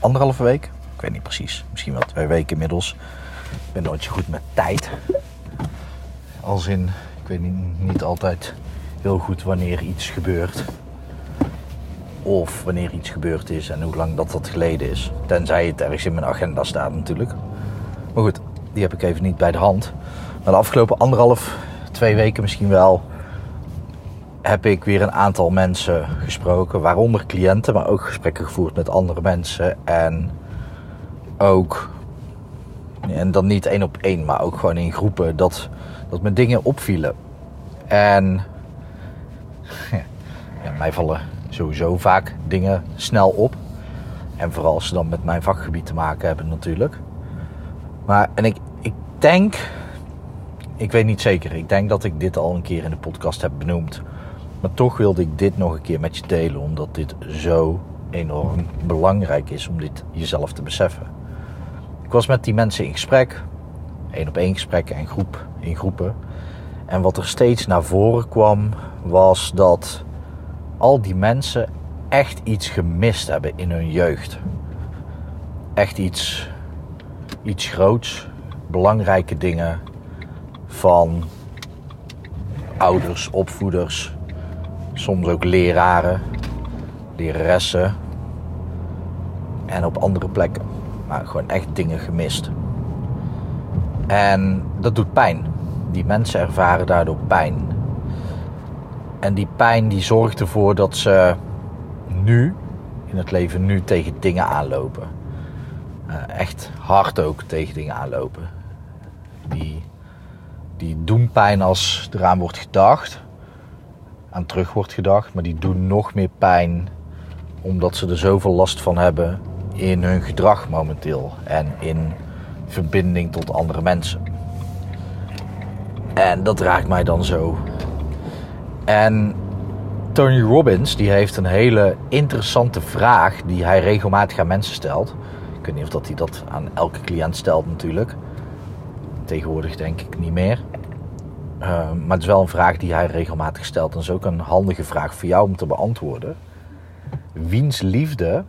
anderhalve week, ik weet niet precies, misschien wel twee weken inmiddels. Ik ben nooit zo goed met tijd. Als in, ik weet niet, niet altijd heel goed wanneer iets gebeurt. Of wanneer iets gebeurd is en hoe lang dat dat geleden is. Tenzij het ergens in mijn agenda staat natuurlijk. Maar goed, die heb ik even niet bij de hand. Maar de afgelopen anderhalf, twee weken misschien wel, heb ik weer een aantal mensen gesproken. Waaronder cliënten, maar ook gesprekken gevoerd met andere mensen. En ook, en dan niet één op één, maar ook gewoon in groepen, dat, dat me dingen opvielen. En ja, mij vallen sowieso vaak dingen snel op. En vooral als ze dan met mijn vakgebied te maken hebben natuurlijk. Maar, en ik, ik denk, ik weet niet zeker, ik denk dat ik dit al een keer in de podcast heb benoemd. Maar toch wilde ik dit nog een keer met je delen, omdat dit zo enorm belangrijk is om dit jezelf te beseffen. Ik was met die mensen in gesprek, één op één gesprekken en groep, in groepen. En wat er steeds naar voren kwam, was dat al die mensen echt iets gemist hebben in hun jeugd. Echt iets, iets groots, belangrijke dingen van ouders, opvoeders, soms ook leraren, leraressen en op andere plekken. Maar gewoon echt dingen gemist. En dat doet pijn. Die mensen ervaren daardoor pijn. En die pijn die zorgt ervoor dat ze nu, in het leven nu, tegen dingen aanlopen. Uh, echt hard ook tegen dingen aanlopen. Die, die doen pijn als eraan wordt gedacht. Aan terug wordt gedacht. Maar die doen nog meer pijn omdat ze er zoveel last van hebben in hun gedrag momenteel. En in verbinding tot andere mensen. En dat raakt mij dan zo. En Tony Robbins die heeft een hele interessante vraag die hij regelmatig aan mensen stelt. Ik weet niet of dat hij dat aan elke cliënt stelt natuurlijk. Tegenwoordig denk ik niet meer. Uh, maar het is wel een vraag die hij regelmatig stelt. En is ook een handige vraag voor jou om te beantwoorden. Wiens liefde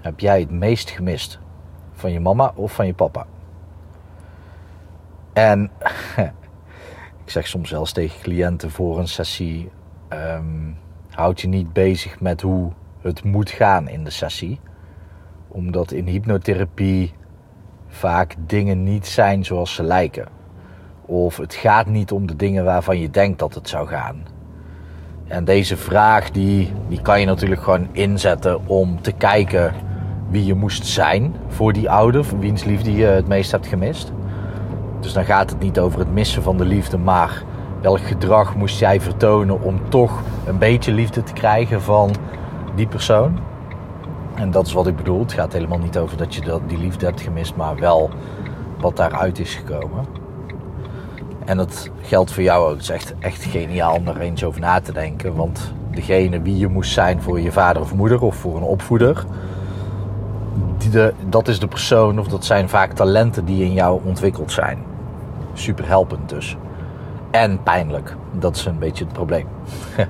heb jij het meest gemist? Van je mama of van je papa? En ik zeg soms zelfs tegen cliënten voor een sessie: um, houd je niet bezig met hoe het moet gaan in de sessie. Omdat in hypnotherapie vaak dingen niet zijn zoals ze lijken. Of het gaat niet om de dingen waarvan je denkt dat het zou gaan. En deze vraag die, die kan je natuurlijk gewoon inzetten om te kijken wie je moest zijn voor die ouder, wiens liefde je het meest hebt gemist. Dus dan gaat het niet over het missen van de liefde, maar welk gedrag moest jij vertonen om toch een beetje liefde te krijgen van die persoon. En dat is wat ik bedoel. Het gaat helemaal niet over dat je die liefde hebt gemist, maar wel wat daaruit is gekomen. En dat geldt voor jou ook. Het is echt, echt geniaal om daar eens over na te denken. Want degene wie je moest zijn voor je vader of moeder of voor een opvoeder, die dat is de persoon of dat zijn vaak talenten die in jou ontwikkeld zijn. Super helpend dus. En pijnlijk. Dat is een beetje het probleem.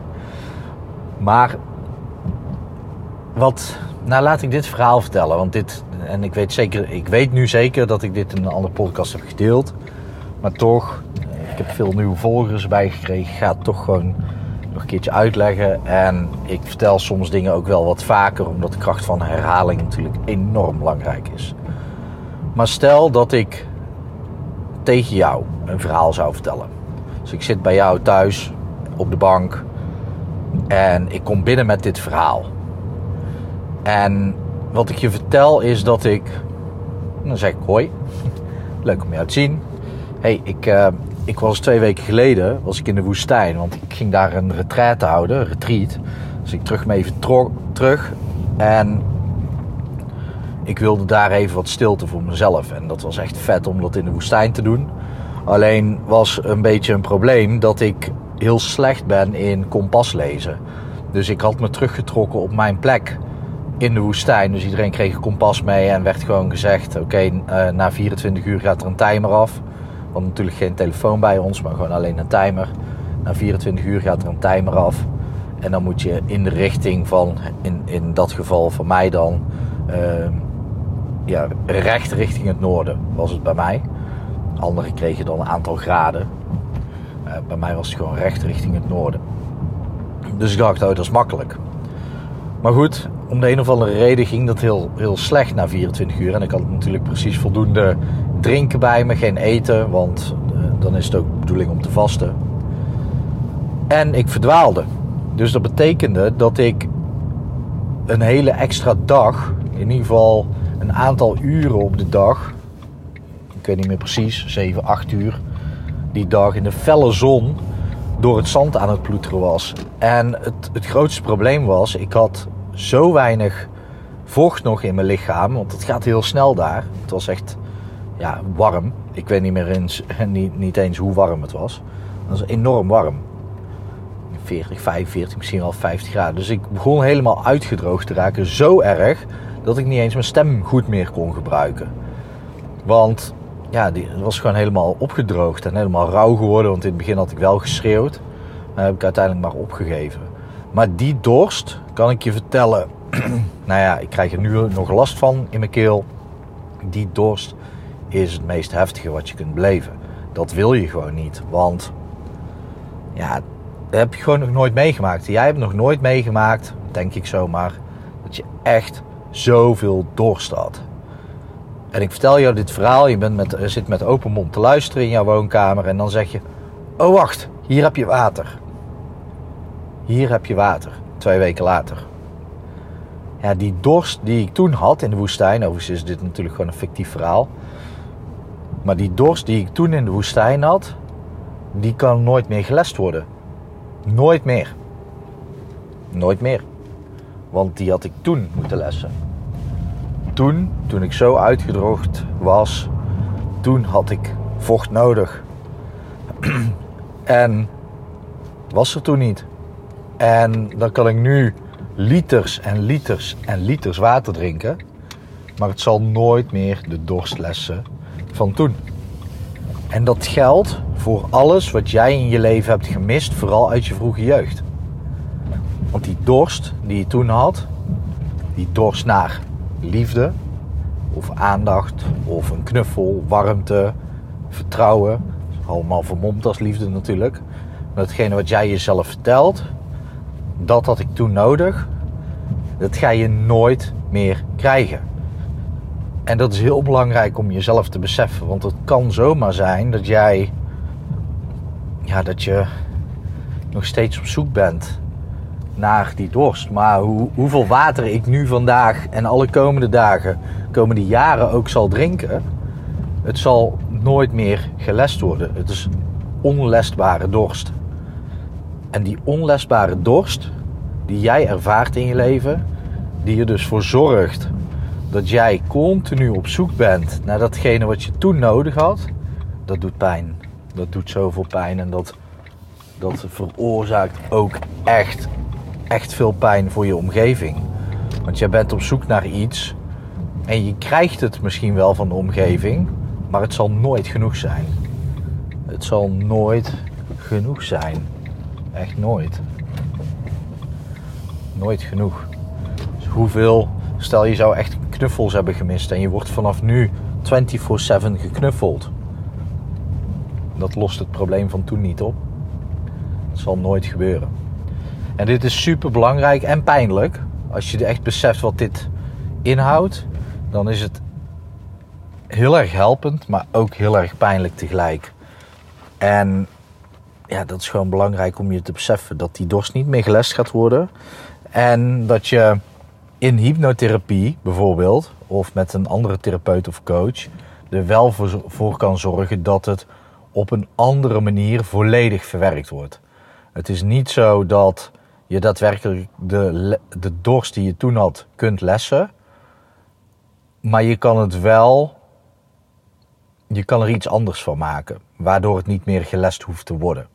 maar wat, nou laat ik dit verhaal vertellen. Want dit, en ik weet, zeker, ik weet nu zeker dat ik dit in een andere podcast heb gedeeld. Maar toch, ik heb veel nieuwe volgers bijgekregen. Ik ga het toch gewoon nog een keertje uitleggen. En ik vertel soms dingen ook wel wat vaker, omdat de kracht van herhaling natuurlijk enorm belangrijk is. Maar stel dat ik tegen jou een verhaal zou vertellen. Dus ik zit bij jou thuis op de bank en ik kom binnen met dit verhaal. En wat ik je vertel is dat ik, dan zeg ik hoi, leuk om jou te zien. hey, ik, uh, ik was twee weken geleden was ik in de woestijn, want ik ging daar een retraite houden, een retreat. Dus ik terug me even terug. En ik wilde daar even wat stilte voor mezelf. En dat was echt vet om dat in de woestijn te doen. Alleen was een beetje een probleem dat ik heel slecht ben in kompas lezen. Dus ik had me teruggetrokken op mijn plek in de woestijn. Dus iedereen kreeg een kompas mee en werd gewoon gezegd: oké, eh, na 24 uur gaat er een timer af. Natuurlijk geen telefoon bij ons, maar gewoon alleen een timer. Na 24 uur gaat er een timer af. En dan moet je in de richting van, in, in dat geval van mij dan, uh, ja, recht richting het noorden was het bij mij. Anderen kregen dan een aantal graden. Uh, bij mij was het gewoon recht richting het noorden. Dus ik dacht, oh, dat is makkelijk. Maar goed, om de een of andere reden ging dat heel, heel slecht na 24 uur. En ik had natuurlijk precies voldoende drinken bij me, geen eten, want uh, dan is het ook de bedoeling om te vasten. En ik verdwaalde. Dus dat betekende dat ik een hele extra dag, in ieder geval een aantal uren op de dag, ik weet niet meer precies, 7, 8 uur, die dag in de felle zon door het zand aan het ploeteren was. En het, het grootste probleem was, ik had zo weinig vocht nog in mijn lichaam, want het gaat heel snel daar. Het was echt ja, warm. Ik weet niet meer eens, niet, niet eens hoe warm het was. Het was enorm warm. 40, 45, misschien wel 50 graden. Dus ik begon helemaal uitgedroogd te raken. Zo erg dat ik niet eens mijn stem goed meer kon gebruiken. Want ja, die was gewoon helemaal opgedroogd en helemaal rauw geworden. Want in het begin had ik wel geschreeuwd. Maar heb ik uiteindelijk maar opgegeven. Maar die dorst, kan ik je vertellen. nou ja, ik krijg er nu nog last van in mijn keel. Die dorst is het meest heftige wat je kunt beleven. Dat wil je gewoon niet. Want ja, dat heb je gewoon nog nooit meegemaakt. Jij hebt nog nooit meegemaakt, denk ik zomaar, dat je echt zoveel dorst had. En ik vertel jou dit verhaal, je bent met, zit met open mond te luisteren in jouw woonkamer en dan zeg je: Oh wacht, hier heb je water. Hier heb je water, twee weken later. Ja, die dorst die ik toen had in de woestijn, overigens is dit natuurlijk gewoon een fictief verhaal. Maar die dorst die ik toen in de woestijn had, die kan nooit meer gelest worden. Nooit meer. Nooit meer. Want die had ik toen moeten lessen. Toen, toen ik zo uitgedroogd was, toen had ik vocht nodig. en was er toen niet. En dan kan ik nu liters en liters en liters water drinken. Maar het zal nooit meer de dorst lessen van toen. En dat geldt voor alles wat jij in je leven hebt gemist, vooral uit je vroege jeugd. Want die dorst die je toen had, die dorst naar liefde, of aandacht, of een knuffel, warmte, vertrouwen, allemaal vermomd als liefde natuurlijk. Maar hetgene wat jij jezelf vertelt, dat had ik toen nodig, dat ga je nooit meer krijgen. En dat is heel belangrijk om jezelf te beseffen. Want het kan zomaar zijn dat jij. Ja, dat je nog steeds op zoek bent naar die dorst. Maar hoe, hoeveel water ik nu vandaag en alle komende dagen, komende jaren ook zal drinken. Het zal nooit meer gelest worden. Het is onlestbare dorst. En die onlestbare dorst die jij ervaart in je leven, die er dus voor zorgt dat jij continu op zoek bent naar datgene wat je toen nodig had, dat doet pijn. Dat doet zoveel pijn en dat, dat veroorzaakt ook echt, echt veel pijn voor je omgeving. Want jij bent op zoek naar iets en je krijgt het misschien wel van de omgeving, maar het zal nooit genoeg zijn. Het zal nooit genoeg zijn. Echt nooit. Nooit genoeg. Dus hoeveel, stel je zou echt knuffels hebben gemist en je wordt vanaf nu 24/7 geknuffeld. Dat lost het probleem van toen niet op. Het zal nooit gebeuren. En dit is super belangrijk en pijnlijk. Als je echt beseft wat dit inhoudt, dan is het heel erg helpend, maar ook heel erg pijnlijk tegelijk. En ja, dat is gewoon belangrijk om je te beseffen dat die dorst niet meer gelest gaat worden. En dat je in hypnotherapie bijvoorbeeld, of met een andere therapeut of coach, er wel voor, kan zorgen dat het op een andere manier volledig verwerkt wordt. Het is niet zo dat je daadwerkelijk de, de dorst die je toen had kunt lessen. Maar je kan het wel. Je kan er iets anders van maken. Waardoor het niet meer gelest hoeft te worden.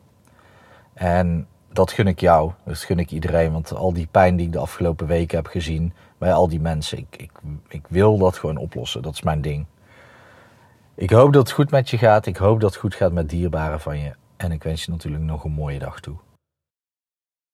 En dat gun ik jou. Dat gun ik iedereen. Want al die pijn die ik de afgelopen weken heb gezien. Bij al die mensen. Ik, ik, ik wil dat gewoon oplossen. Dat is mijn ding. Ik hoop dat het goed met je gaat. Ik hoop dat het goed gaat met dierbaren van je. En ik wens je natuurlijk nog een mooie dag toe.